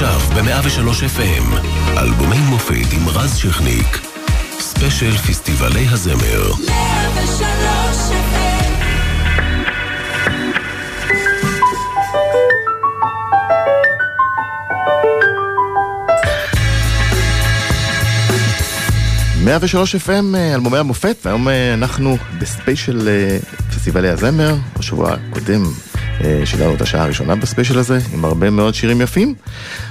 עכשיו ב-103 FM, אלבומי מופת עם רז שכניק. special פסטיבלי הזמר. 103 FM מאה ושלוש FM, אלבומי המופת, והיום אה, אנחנו ב special אה, פסטיבלי הזמר, בשבוע הקודם אה, שידרנו את השעה הראשונה ב special הזה, עם הרבה מאוד שירים יפים.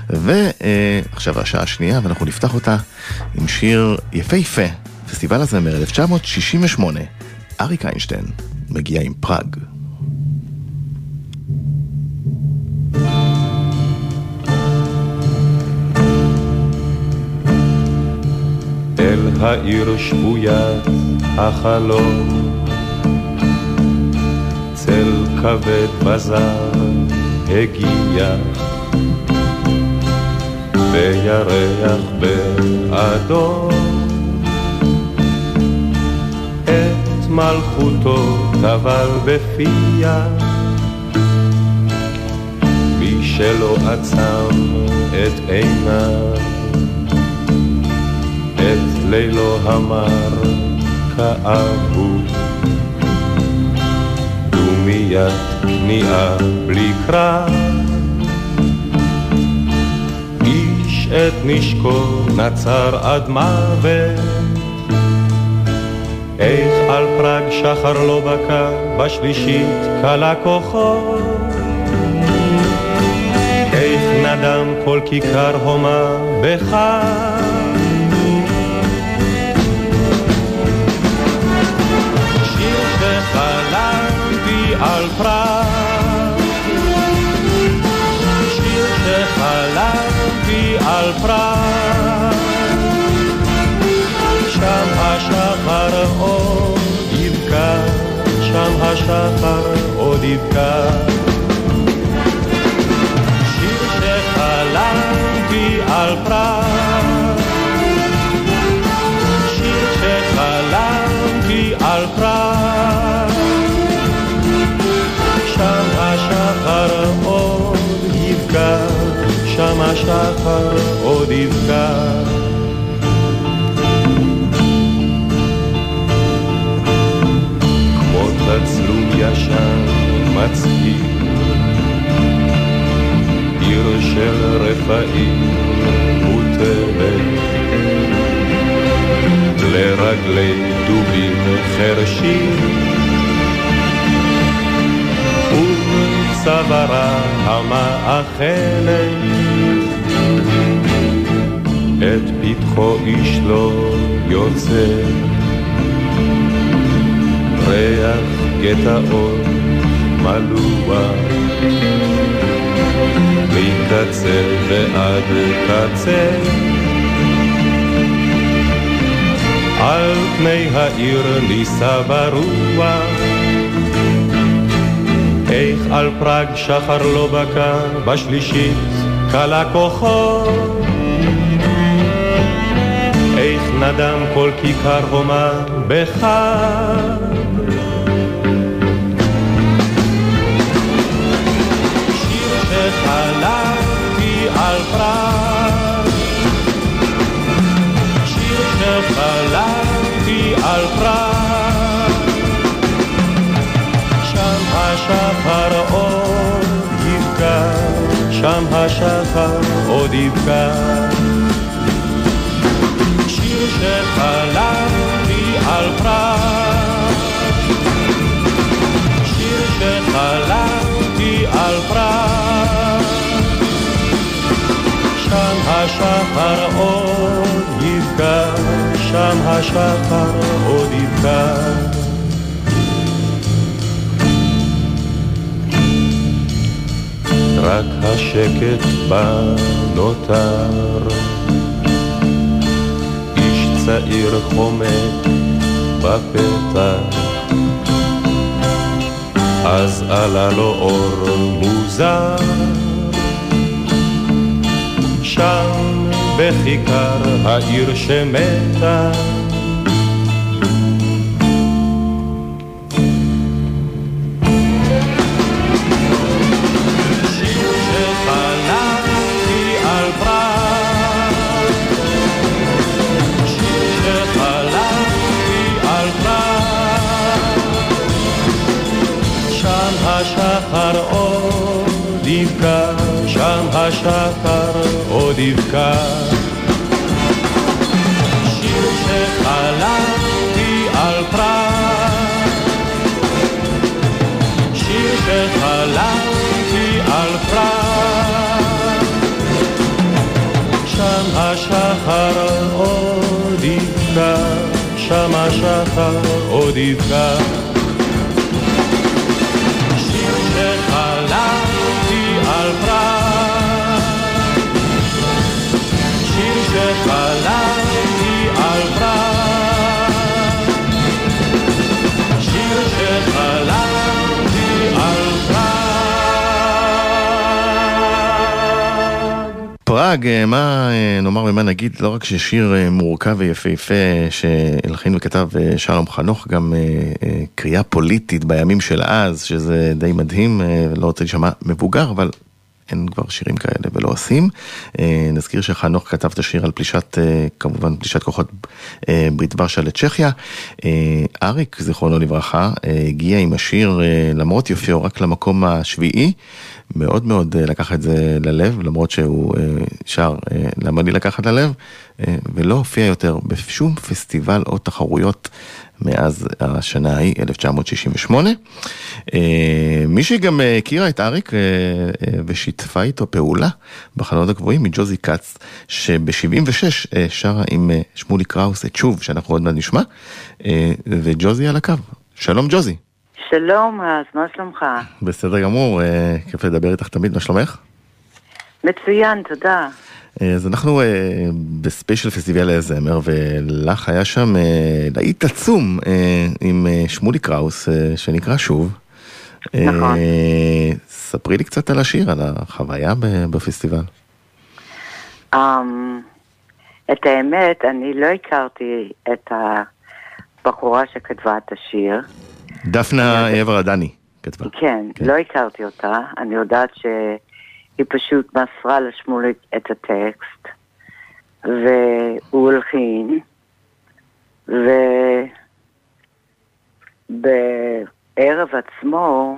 ועכשיו השעה השנייה, ואנחנו נפתח אותה עם שיר יפהפה, פסטיבל הזמר 1968, אריק איינשטיין מגיע עם פראג. אל העיר שבוית החלום צל כבד בזר הגיע. וירח באדום את מלכותו טבל בפיה. מי שלא עצם את עיניו. את לילו המר כאבו מיד כניעה בלי קרב. איש את נשקו נצר עד מוות, איך על פראג שחר לא בקע, בשלישית כלה כוחו. איך נדם כל כיכר הומה בחג. על פראג. שיר שחלמתי על פראג. שם השחר עוד יבקע, שם השחר עוד יבקע. שיר שחלמתי על פראג. השחר עוד יבקע. כמו תצלום ישן מצהיר, עיר של רפאים מוטלת, לרגלי דובים חרשים. צווארה המאכלת את פתחו איש לא יוצא. ריח גטאות מלוח מקצה ועד קצה. על פני העיר נישא ברוח. איך על פראג שחר לא בקע, בשלישית כלה כוחו. נדם כל כיכר הומה בחג. שיר שחלמתי על פראג. שיר שחלמתי על פראג. השחר עוד יבקע, שם השחר עוד יבקע. שחלמתי על פרט, שיר שחלמתי על פרט. שם השחר עוד יבקע, שם השחר עוד יבקע. רק השקט בה נותר. צעיר חומק בפתח, אז עלה לו אור מוזר. שם בכיכר העיר שמתה עוד יבכה. שיר שחלמתי על פראג, שיר שחלמתי על פראג, שם השחר עוד יבכה, שם השחר עוד יבכה. פראג, אה, מה אה, נאמר ומה נגיד, לא רק ששיר אה, מורכב ויפהפה שהלחין וכתב שלום חנוך, גם קריאה פוליטית בימים של אז, שזה די מדהים, לא רוצה להישמע מבוגר, אבל אין כבר שירים כאלה ולא עושים. נזכיר שחנוך כתב את השיר על פלישת, כמובן פלישת כוחות ברית ורשה לצ'כיה. אריק, זיכרונו לברכה, הגיע עם השיר, למרות יופיו, רק למקום השביעי. מאוד מאוד אה, לקח את זה ללב, למרות שהוא אה, שר אה, למה לי לקחת ללב, ולא הופיע יותר בשום פסטיבל או תחרויות מאז השנה ההיא, 1968. מי שגם הכירה את אריק ושיתפה איתו פעולה בחלונות הגבוהים מג'וזי כץ, שב-76 שרה עם שמולי קראוס את שוב, שאנחנו עוד מעט נשמע, וג'וזי על הקו. שלום ג'וזי. שלום רז, מה שלומך? בסדר גמור, אה, כיף לדבר איתך תמיד, מה שלומך? מצוין, תודה. אה, אז אנחנו אה, ב special פסטיבל הזמר, ולך היה שם להיט עצום עם שמולי קראוס, שנקרא שוב. נכון. ספרי לי קצת על השיר, על החוויה בפסטיבל. אמ, את האמת, אני לא הכרתי את הבחורה שכתבה את השיר. דפנה עבר עדני כתבה. כן, כן, לא הכרתי אותה. אני יודעת שהיא פשוט מסרה לשמוליק את הטקסט, והוא הלחין, ובערב עצמו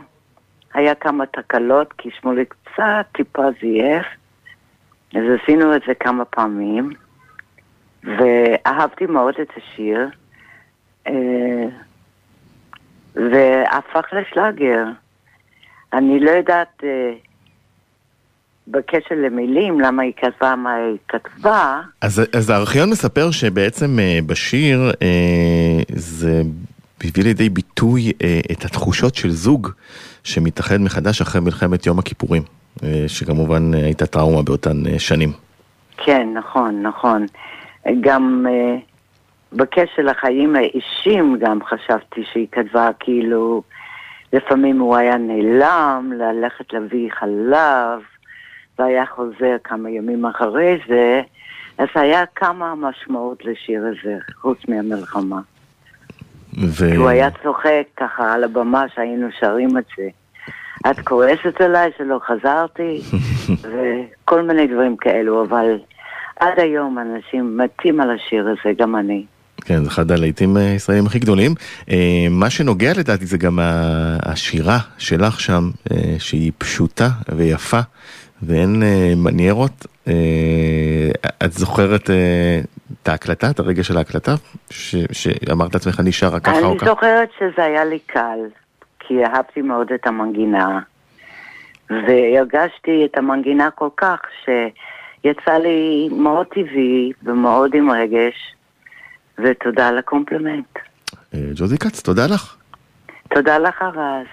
היה כמה תקלות, כי שמוליק קצת טיפה זייף, אז עשינו את זה כמה פעמים, ואהבתי מאוד את השיר. אה, והפך לשלאגר. אני לא יודעת אה, בקשר למילים, למה היא כתבה מה היא כתבה. אז, אז הארכיון מספר שבעצם אה, בשיר אה, זה הביא לידי ביטוי אה, את התחושות של זוג שמתאחד מחדש אחרי מלחמת יום הכיפורים, אה, שכמובן אה, הייתה טראומה באותן אה, שנים. כן, נכון, נכון. גם... אה, בקשר לחיים האישיים גם חשבתי שהיא כתבה כאילו לפעמים הוא היה נעלם ללכת להביא חלב והיה חוזר כמה ימים אחרי זה, אז היה כמה משמעות לשיר הזה, חוץ מהמלחמה. ו... הוא היה צוחק ככה על הבמה שהיינו שרים את זה. את כועסת עליי שלא חזרתי, וכל מיני דברים כאלו, אבל עד היום אנשים מתים על השיר הזה, גם אני. כן, זה אחד הלהיטים הישראלים הכי גדולים. אה, מה שנוגע לדעתי זה גם השירה שלך שם, אה, שהיא פשוטה ויפה, ואין אה, מניירות. את זוכרת את ההקלטה, את הרגע של ההקלטה? שאמרת לעצמך, אני שרה ככה או ככה? אני זוכרת שזה היה לי קל, כי אהבתי מאוד את המנגינה, והרגשתי את המנגינה כל כך, שיצא לי מאוד טבעי ומאוד עם רגש. ותודה על הקומפלימנט. אה, ג'וזי כץ, תודה לך. תודה לך, רז.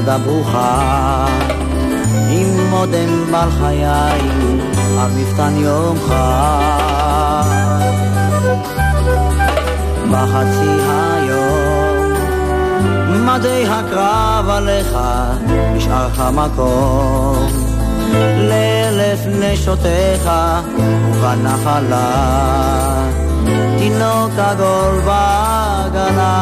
ילדה ברוכה, עם מודם בעל חיים על מפתן יומך. בחצי היום, מדי הקרב עליך, נשאר לך מקום לאלף נשותיך ובנחלה, תינוק עגול בעגלה.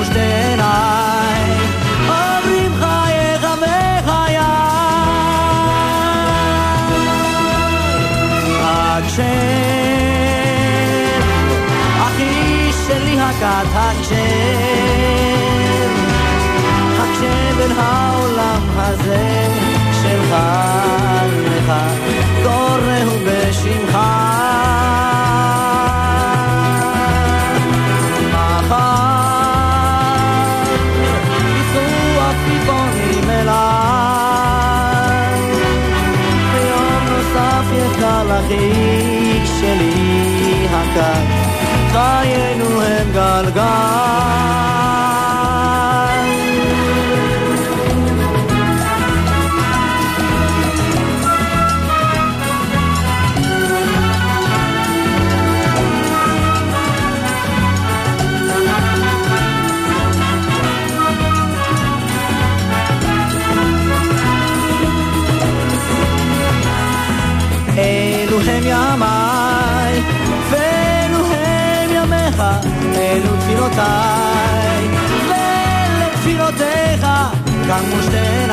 מושתן עין אומרים חייך וחיי הקשב אחי שלי הכת הקשב הקשב אל העולם הזה שלך gal gal moest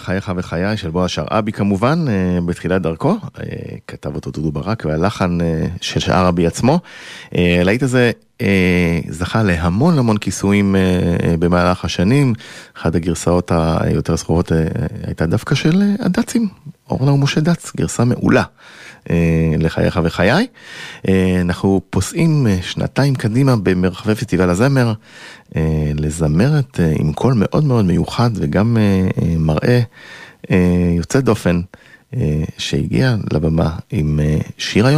חייך וחיי של בועז שרעבי כמובן, אה, בתחילת דרכו, אה, כתב אותו דודו ברק והלחן אה, של שרעבי עצמו. הלהיט הזה זכה להמון המון כיסויים במהלך השנים, אחת הגרסאות היותר זכורות הייתה דווקא של הדצים, אורנה ומשה דץ, גרסה מעולה. אה, לחייך וחיי. אה, אנחנו פוסעים אה, שנתיים קדימה במרחבי פסטיבל הזמר לזמרת עם קול מאוד מאוד מיוחד וגם אה, אה, מראה אה, יוצא דופן שהגיע לבמה עם אה, שירה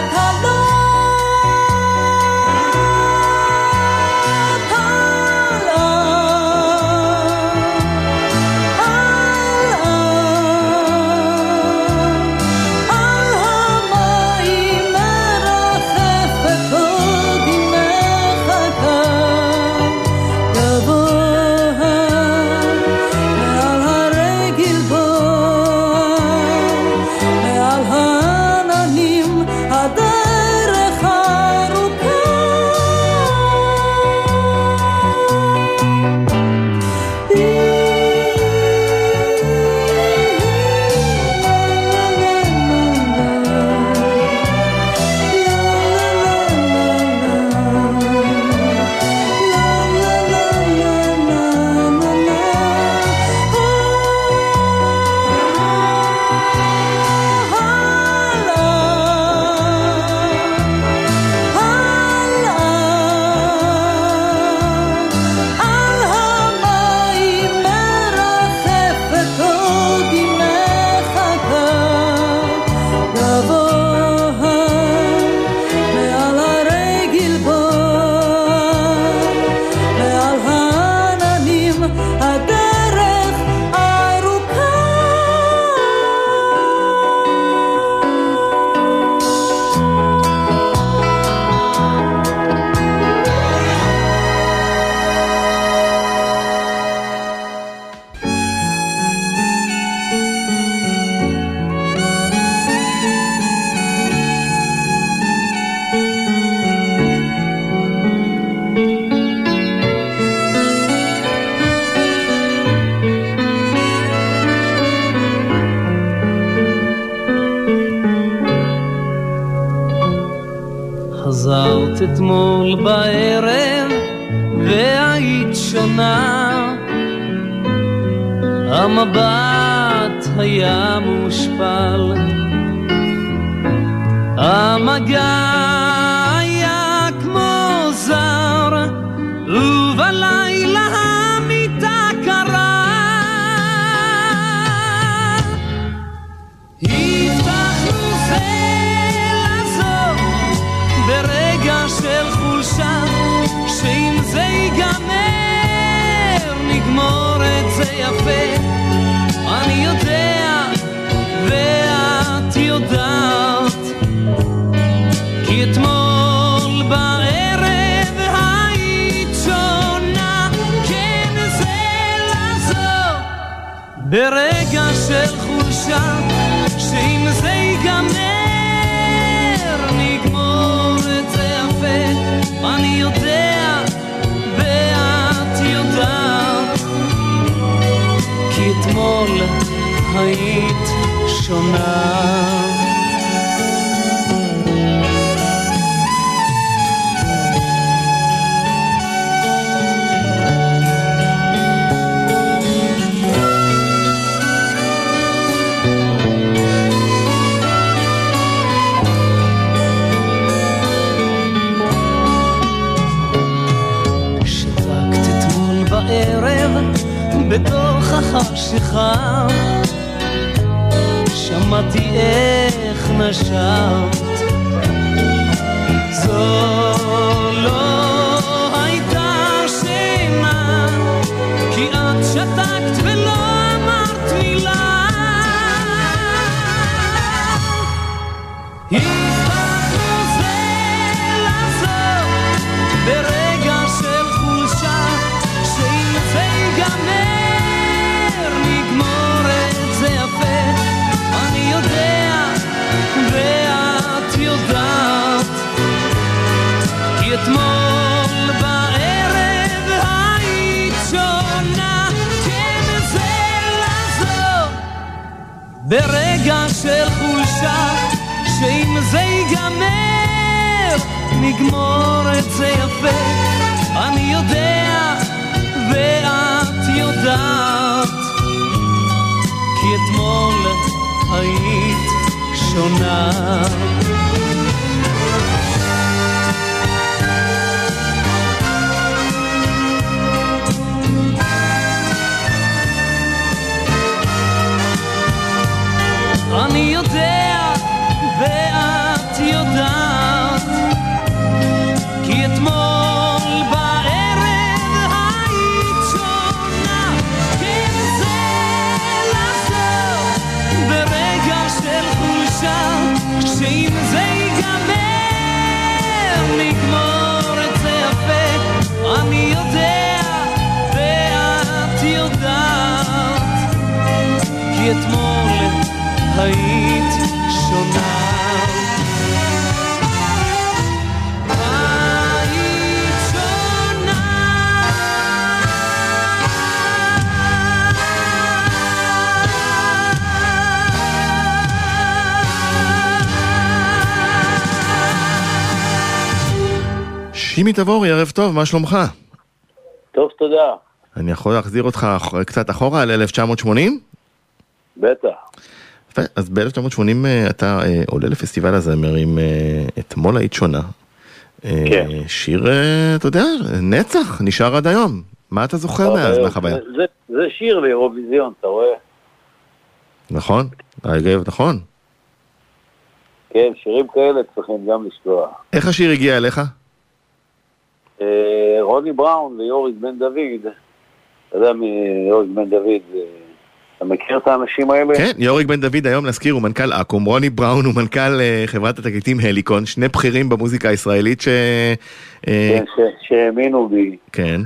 I. אתמול בערב והיית שונה. המבט היה מושפל. המגע ברגע של חולשה שאם זה ייגמר נגמור את זה יפה. אני יודע ואת יודעת כי אתמול היית שונה שונה היית שונה. שימי תבורי, ערב טוב, מה שלומך? טוב, תודה. אני יכול להחזיר אותך קצת אחורה ל-1980? בטח. אז ב-1980 אתה אה, עולה לפסטיבל הזמר עם אה, אתמול היית שונה. אה, כן. שיר, אה, אתה יודע, נצח, נשאר עד היום. מה אתה זוכר מאז מהחוויה? זה, זה, זה שיר לאירוויזיון, אתה רואה? נכון? רגב, נכון. כן, שירים כאלה צריכים גם לשמוע. איך השיר הגיע אליך? אה, רוני בראון ויוריק בן דוד, אתה יודע מי יוריק בן דוד, אה, אתה מכיר את האנשים האלה? כן, יוריק בן דוד היום נזכיר הוא מנכ"ל אקו"ם, רוני בראון הוא מנכ"ל אה, חברת התקליטים הליקון, שני בכירים במוזיקה הישראלית ש... אה, כן, שהאמינו בי. כן,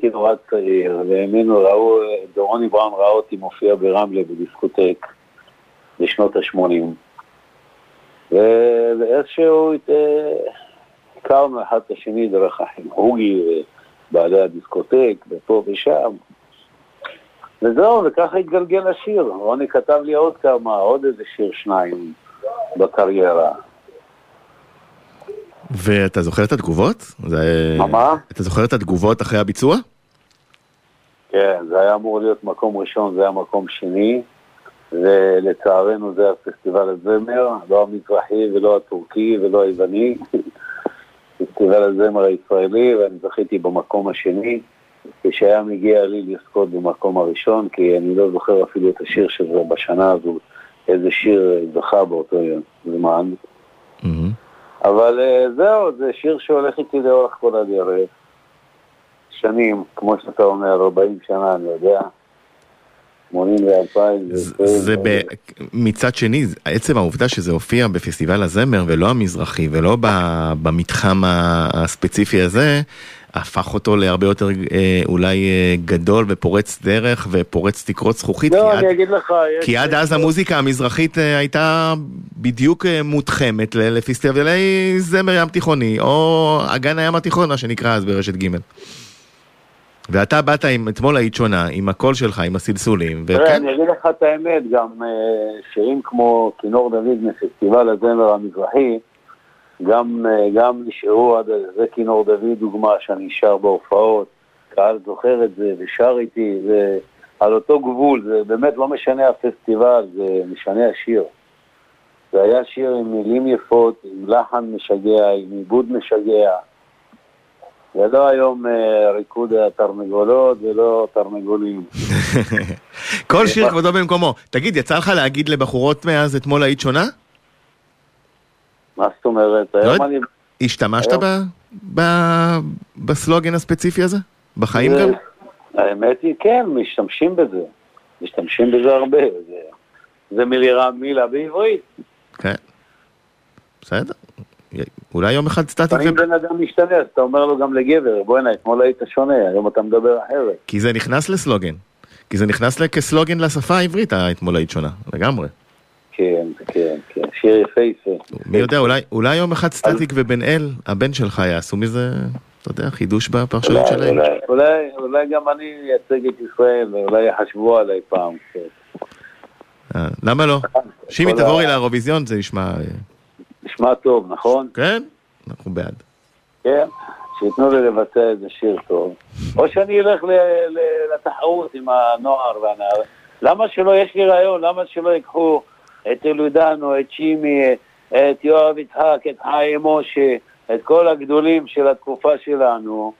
הייתי נורא צעיר, והאמינו, ראו, אה, רוני בראון ראה אותי מופיע ברמלה בדיסקוטק בשנות ה-80. ואיכשהו אה, הכרנו אחד את השני דרך החוגי ובעלי הדיסקוטק ופה ושם. וזהו, וככה התגלגל השיר. רוני כתב לי עוד כמה, עוד איזה שיר שניים בקריירה. ואתה זוכר את התגובות? זה... מה? אתה זוכר את התגובות אחרי הביצוע? כן, זה היה אמור להיות מקום ראשון, זה היה מקום שני, ולצערנו זה הפסטיבל הזמר, לא המזרחי ולא הטורקי ולא היווני, פסטיבל הזמר הישראלי, ואני זכיתי במקום השני, כשהיה מגיע לי לזכות במקום הראשון, כי אני לא זוכר אפילו את השיר של זה בשנה הזו, איזה שיר זכה באותו זמן. מהמם. אבל אה, זהו, זה שיר שהולך איתי לאורך כל הדרך. שנים, כמו שאתה אומר, 40 שנה, אני יודע. 80 ו-2000. זה- זה ב... מצד שני, עצם העובדה שזה הופיע בפסטיבל הזמר ולא המזרחי ולא ב- במתחם הספציפי הזה, הפך אותו להרבה יותר אה, אולי אה, גדול ופורץ דרך ופורץ תקרות זכוכית. כי לא, עד- אני אגיד לך. כי עד אז המוזיקה המזרחית אה, הייתה בדיוק מותחמת לפסטיבלי זמר ים תיכוני, או אגן הים התיכון, מה שנקרא אז ברשת ג'. ואתה באת עם, אתמול היית שונה, עם הקול שלך, עם הסלסולים, תראה, וכן, אני אגיד לך את האמת, גם שירים כמו כינור דוד מפסטיבל הזמר המזרחי, גם, אה, גם נשארו עד זה כינור דוד דוגמה שאני שר בהופעות, קהל זוכר את זה ושר איתי, זה על אותו גבול, זה באמת לא משנה הפסטיבל, זה משנה השיר. זה היה שיר עם מילים יפות, עם לחן משגע, עם עיבוד משגע. זה לא היום אה, ריקוד התרנגולות ולא תרנגולים. כל שיר כבודו במקומו. תגיד, יצא לך להגיד לבחורות מאז אתמול היית שונה? מה זאת אומרת? לא היום. אני... השתמשת היום- ב- ב- בסלוגן הספציפי הזה? בחיים זה- גם? האמת היא, כן, משתמשים בזה. משתמשים בזה הרבה. זה, זה מילה, מילה בעברית. כן. בסדר. אולי יום אחד לפעמים ו- בן אדם משתנה, אז אתה אומר לו גם לגבר, בוא'נה, אתמול היית שונה, היום אתה מדבר אחרת. כי זה נכנס לסלוגן. כי זה נכנס כסלוגן לשפה העברית, האתמול היית שונה, לגמרי. כן, כן, כן, שיר יפהפה. מי יודע, אולי, אולי יום אחד סטטיק ובן אל, הבן שלך, יעשו מזה, אתה יודע, חידוש בפרשנות שלהם. אולי, אולי, אולי גם אני אייצג את ישראל, ואולי יחשבו עליי פעם. כן. אה, למה לא? שימי, כל ה- תבורי לאירוויזיון, זה נשמע... אה, נשמע טוב, נכון? כן? אנחנו בעד. כן, שייתנו לי לבצע איזה שיר טוב. או שאני אלך לתחרות עם הנוער והנער. למה שלא, יש לי רעיון, למה שלא ייקחו את אלודנו, את שימי, את יואב יצחק, את חיים משה, את כל הגדולים של התקופה שלנו,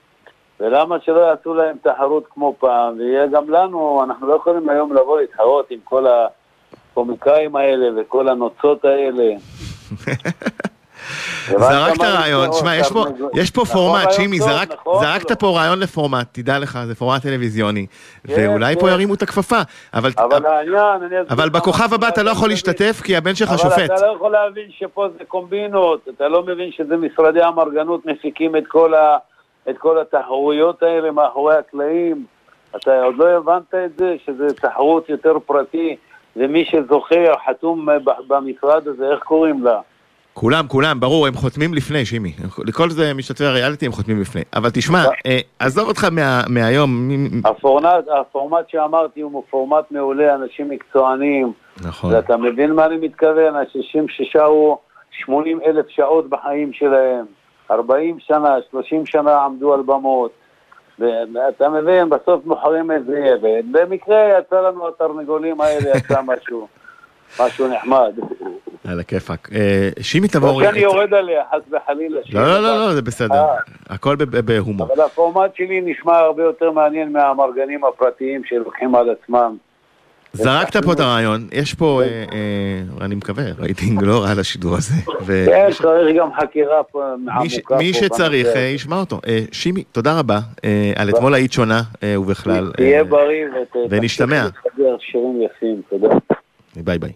ולמה שלא יעשו להם תחרות כמו פעם, ויהיה גם לנו, אנחנו לא יכולים היום לבוא להתחרות עם כל הקומיקאים האלה וכל הנוצות האלה. זרקת רעיון, תשמע, יש פה- נכון, פורמט, שימי, נכון, זרקת? פה רעיון לפורמט, תדע לך, זה פורמט טלוויזיוני, ואולי פה כן. ירימו את הכפפה, אבל אבל אבל בכוכב הבא אתה לא יכול. להשתתף, כי הבן שלך אבל שופט. אתה לא יכול להבין שפה זה קומבינות, אתה לא מבין שזה משרדי המרגנות מפיקים את כל, ה, את כל התחרויות האלה מאחורי הקלעים. אתה עוד לא הבנת את זה, שזה תחרות יותר פרטי, ומי שזוכה חתום במשרד הזה, איך קוראים לה? כולם, כולם, ברור, הם חותמים לפני, שימי. לכל זה משתתפי הריאליטי הם חותמים לפני. אבל תשמע, אה, עזוב אותך מה- מהיום, הפורמט, הפורמט שאמרתי הוא פורמט מעולה, אנשים מקצוענים, נכון. ואתה מבין מה אני מתכוון? ה-60 ששרו 80 אלף שעות בחיים שלהם, 40 שנה, 30 שנה עמדו על במות. ואתה מבין, בסוף מוכרים את זה, ובמקרה יצא לנו התרנגולים האלה, יצא משהו, משהו נחמד. על הכיפאק. אה, שימי לא תבורי. שאני יורד עליה, חס וחלילה. לא, לא, לא, לא, זה בסדר. אה. הכל בהומור. אבל הפורמט שלי נשמע הרבה יותר מעניין מהמרגנים הפרטיים שלוקחים על עצמם. זרקת פה את הרעיון, יש פה, אה, אה, אני מקווה, רייטינג לא רע לשידור הזה. כן, צריך גם חקירה פה מי ש- עמוקה. מי שצריך. אה, ישמע אותו. אה, שימי, תודה רבה אה, על אתמול היית שונה אה, ובכלל. תהיה אה, בריא ונשתמע. שירים יפים, תודה. ביי ביי.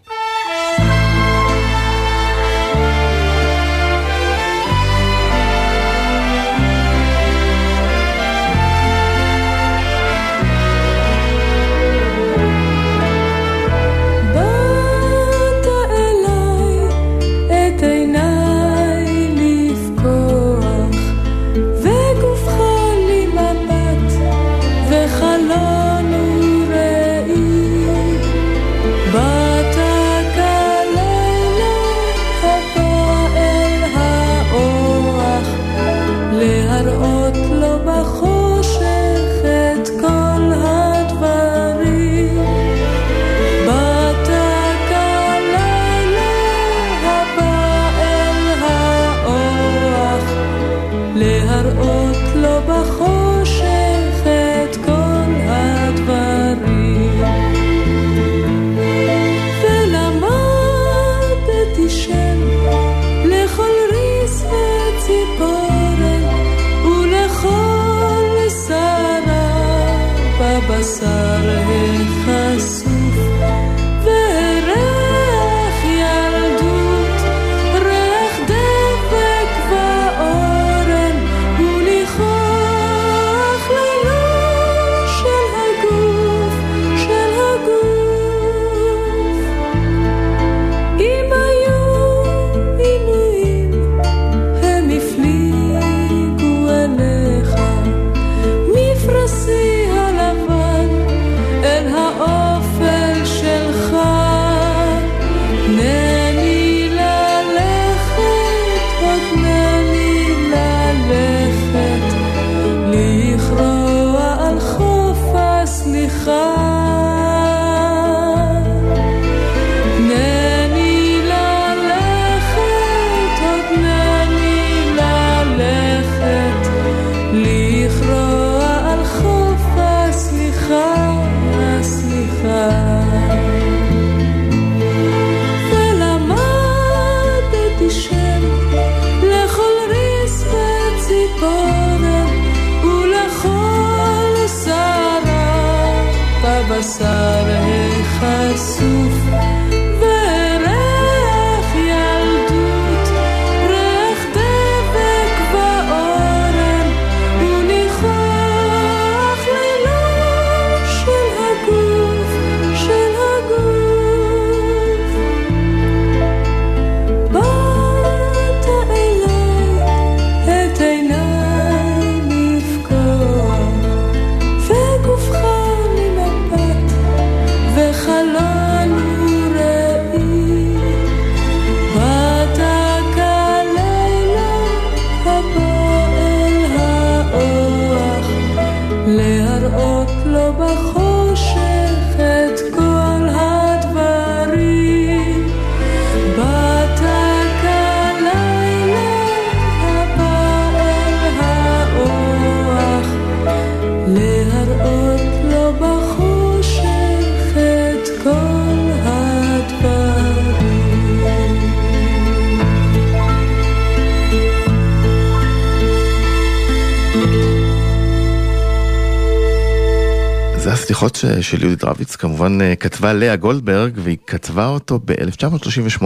של יהודית רביץ, כמובן אה, כתבה לאה גולדברג, והיא כתבה אותו ב-1938,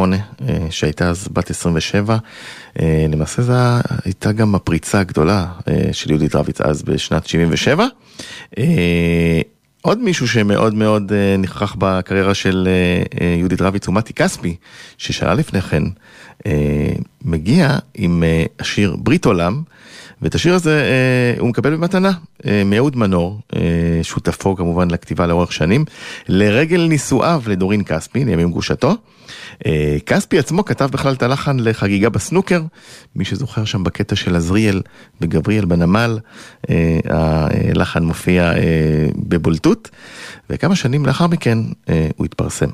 שהייתה אז בת 27. אה, למעשה זו הייתה גם הפריצה הגדולה אה, של יהודית רביץ אז בשנת 77. אה, עוד מישהו שמאוד מאוד אה, נכח בקריירה של אה, אה, יהודית רביץ הוא מתי כספי, ששנה לפני כן אה, מגיע עם אה, השיר ברית עולם. ואת השיר הזה אה, הוא מקבל במתנה אה, מאהוד מנור, אה, שותפו כמובן לכתיבה לאורך שנים, לרגל נישואיו לדורין כספי, לימים גרושתו. אה, כספי עצמו כתב בכלל את הלחן לחגיגה בסנוקר, מי שזוכר שם בקטע של עזריאל וגבריאל בנמל, אה, הלחן מופיע אה, בבולטות, וכמה שנים לאחר מכן אה, הוא התפרסם.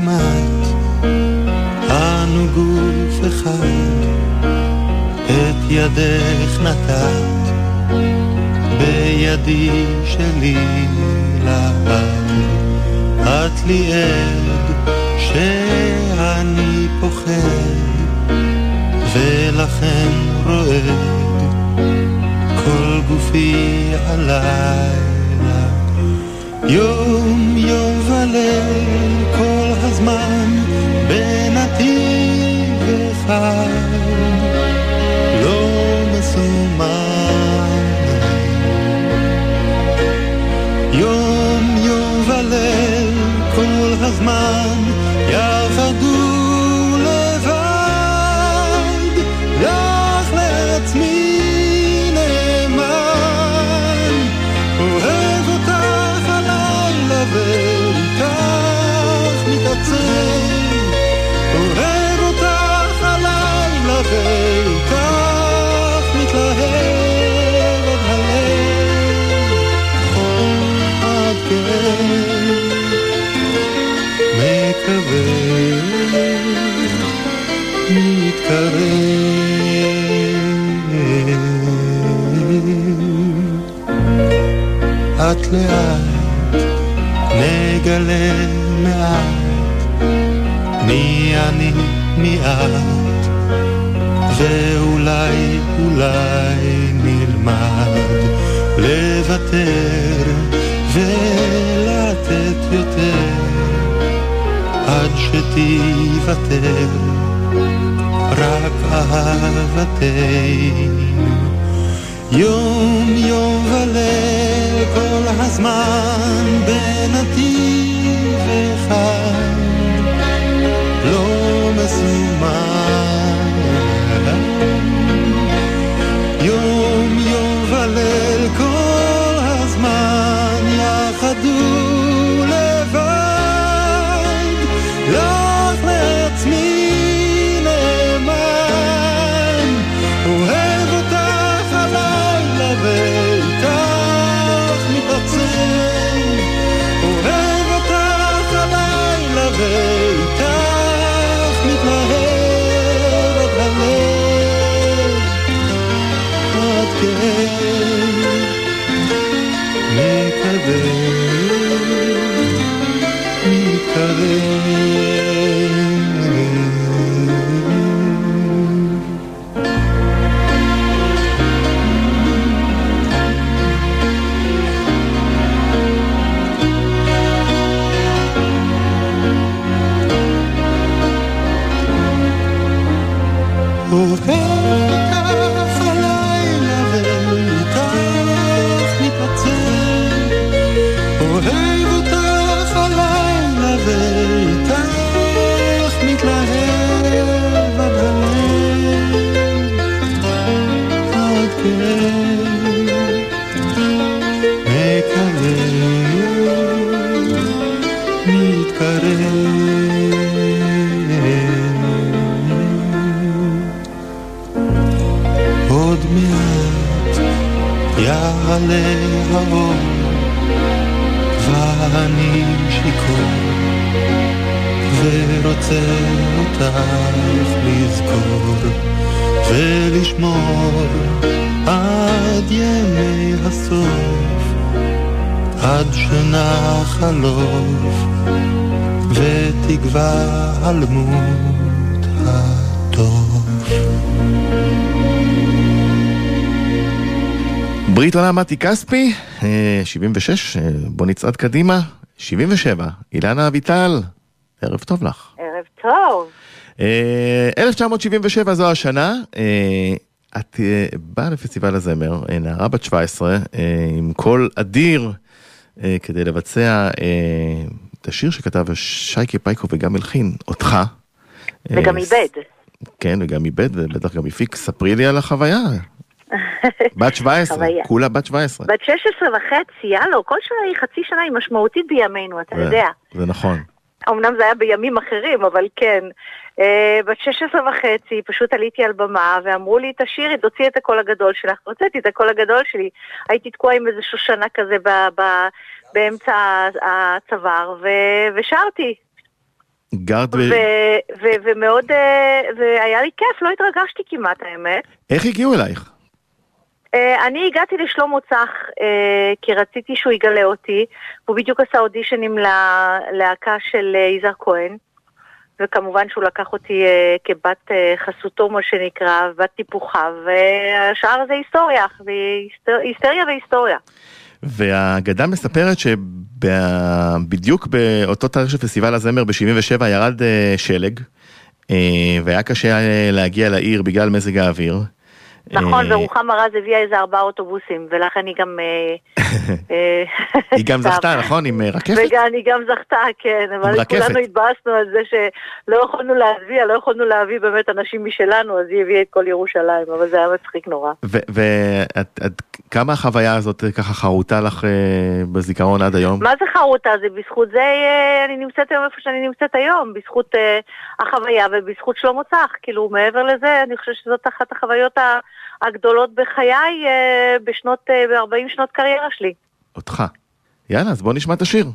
כמעט אנו גוף אחד את ידך נתת בידי שלי לעד את לי עד שאני פוחד ולכן רועד כל גופי הלילה יום יום וליל כל הזמן בנתיב ואני שיכור ורוצה אותך לזכור ולשמור עד ימי הסוף עד שנח הלוף ותגווע על ברית עולם מתי כספי, אה, 76, אה, בוא נצעד קדימה, 77, אילנה אביטל, ערב טוב לך. ערב טוב. אה, 1977 זו השנה, אה, את אה, באה לפסטיבל הזמר, אה, נערה בת 17, אה, עם קול אדיר, אה, כדי לבצע אה, את השיר שכתב שייקה פייקו וגם הלחין, אותך. וגם אה, איבד. כן, וגם איבד, ובטח גם הפיק. ספרי לי על החוויה. בת 17, חוויה. כולה בת 17. בת 16 וחצי, הלו, כל שנה היא חצי שנה היא משמעותית בימינו, אתה יודע. זה נכון. אמנם זה היה בימים אחרים, אבל כן. אה, בת 16 וחצי, פשוט עליתי על במה, ואמרו לי, תשאירי, תוציאי את הקול הגדול שלך. הוצאתי את הקול הגדול שלי. הייתי תקועה עם איזה שושנה כזה ב- ב- באמצע הצוואר, ו- ושרתי. גרת ב... ומאוד, אה, והיה לי כיף, לא התרגשתי כמעט, האמת. איך הגיעו אלייך? אה, אני הגעתי לשלמה צח אה, כי רציתי שהוא יגלה אותי, והוא בדיוק עשה אודישנים ללהקה של אה, יזהר כהן, וכמובן שהוא לקח אותי כבת חסותו, מה שנקרא, בת טיפוחיו, והשאר זה היסטוריה, היסטריה והיסטוריה. והאגדה מספרת שבדיוק באותו תאריך של פסטיבל הזמר ב-77 ירד שלג, והיה קשה להגיע לעיר בגלל מזג האוויר. נכון, אה, ורוחמה רז הביאה איזה ארבעה אוטובוסים, ולכן היא גם... אה, אה, היא גם זכתה, נכון? עם אה, רקפת? אני גם זכתה, כן, אבל רקפת. כולנו התבאסנו על זה שלא יכולנו להביא, לא יכולנו להביא באמת אנשים משלנו, אז היא הביאה את כל ירושלים, אבל זה היה מצחיק נורא. וכמה החוויה הזאת ככה חרוטה לך בזיכרון עד היום? מה זה חרוטה? זה בזכות זה אני נמצאת היום איפה שאני נמצאת היום, בזכות החוויה ובזכות שלמה צח. כאילו, מעבר לזה, אני חושבת שזאת אחת החוויות ה- הגדולות בחיי אה, בשנות, אה, ב-40 שנות קריירה שלי. אותך. יאללה, אז בוא נשמע את השיר.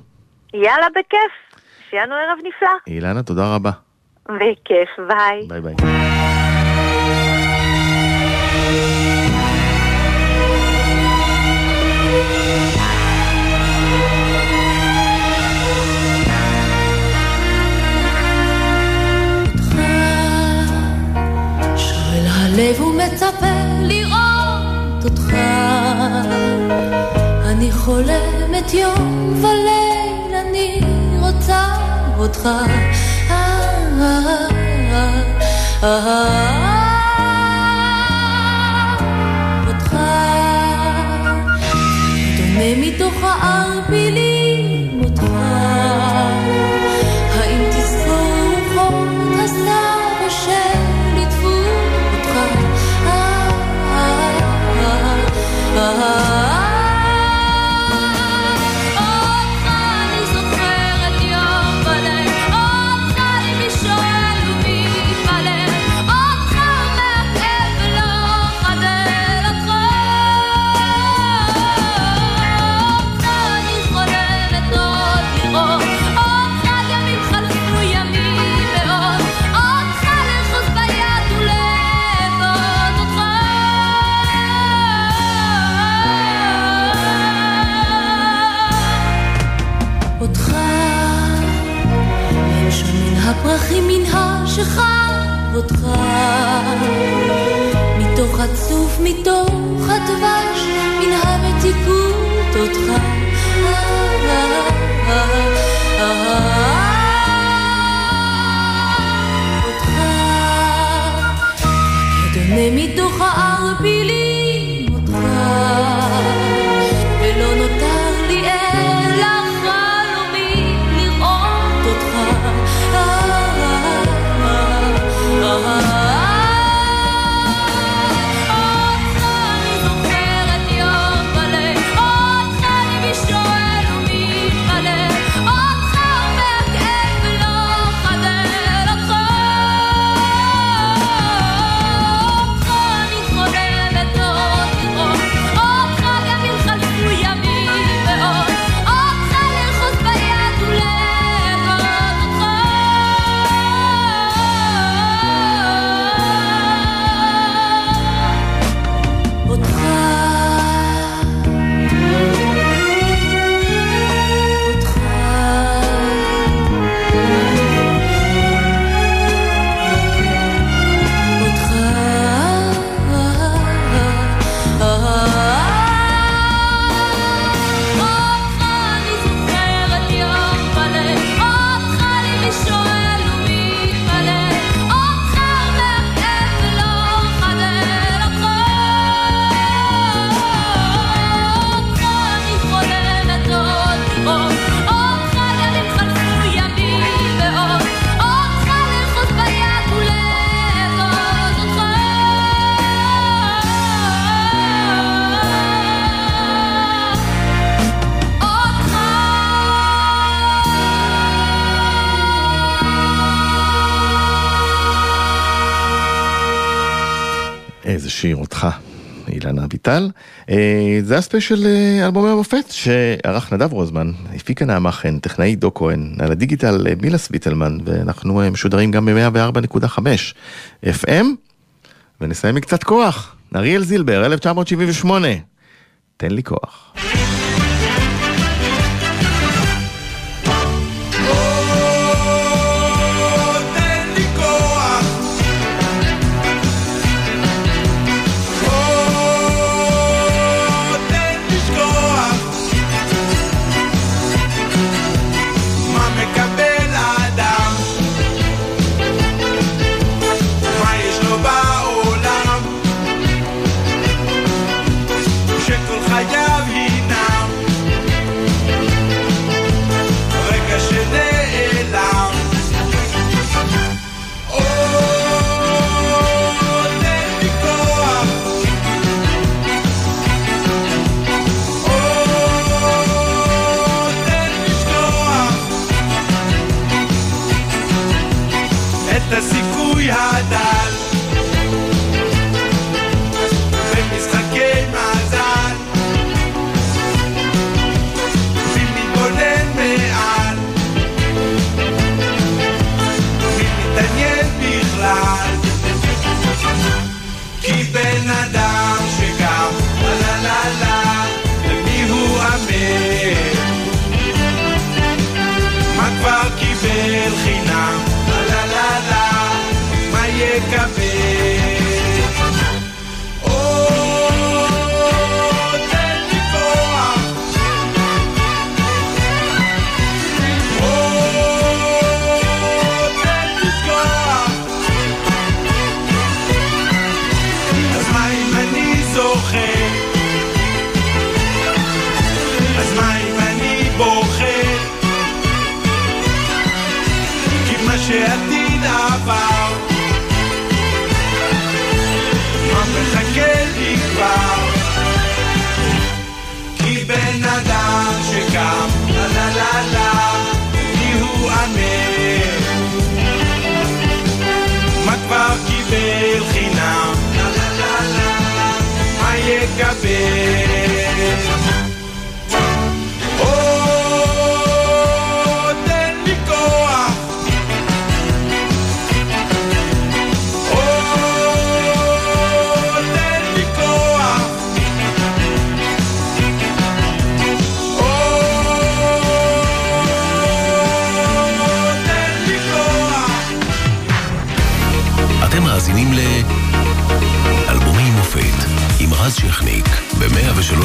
יאללה, בכיף. שיהיה לנו ערב נפלא. אילנה, תודה רבה. בכיף, ביי. ביי ביי. לב ומצפה חולמת יום וליל, אני רוצה אותך. אה, אה, אה, אותך. רצוף מתוך הדבש, מן המתיקות אותך. אותך, כדומה מתוך הערבי אה, זה הספיישל אה, אלבומי המופת שערך נדב רוזמן, הפיקה נעמה חן, טכנאי דו כהן, על הדיגיטל אה, מילה סוויטלמן, ואנחנו משודרים גם ב-104.5 FM, ונסיים עם קצת כוח. אריאל זילבר, 1978, תן לי כוח.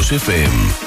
ב-103 FM. 103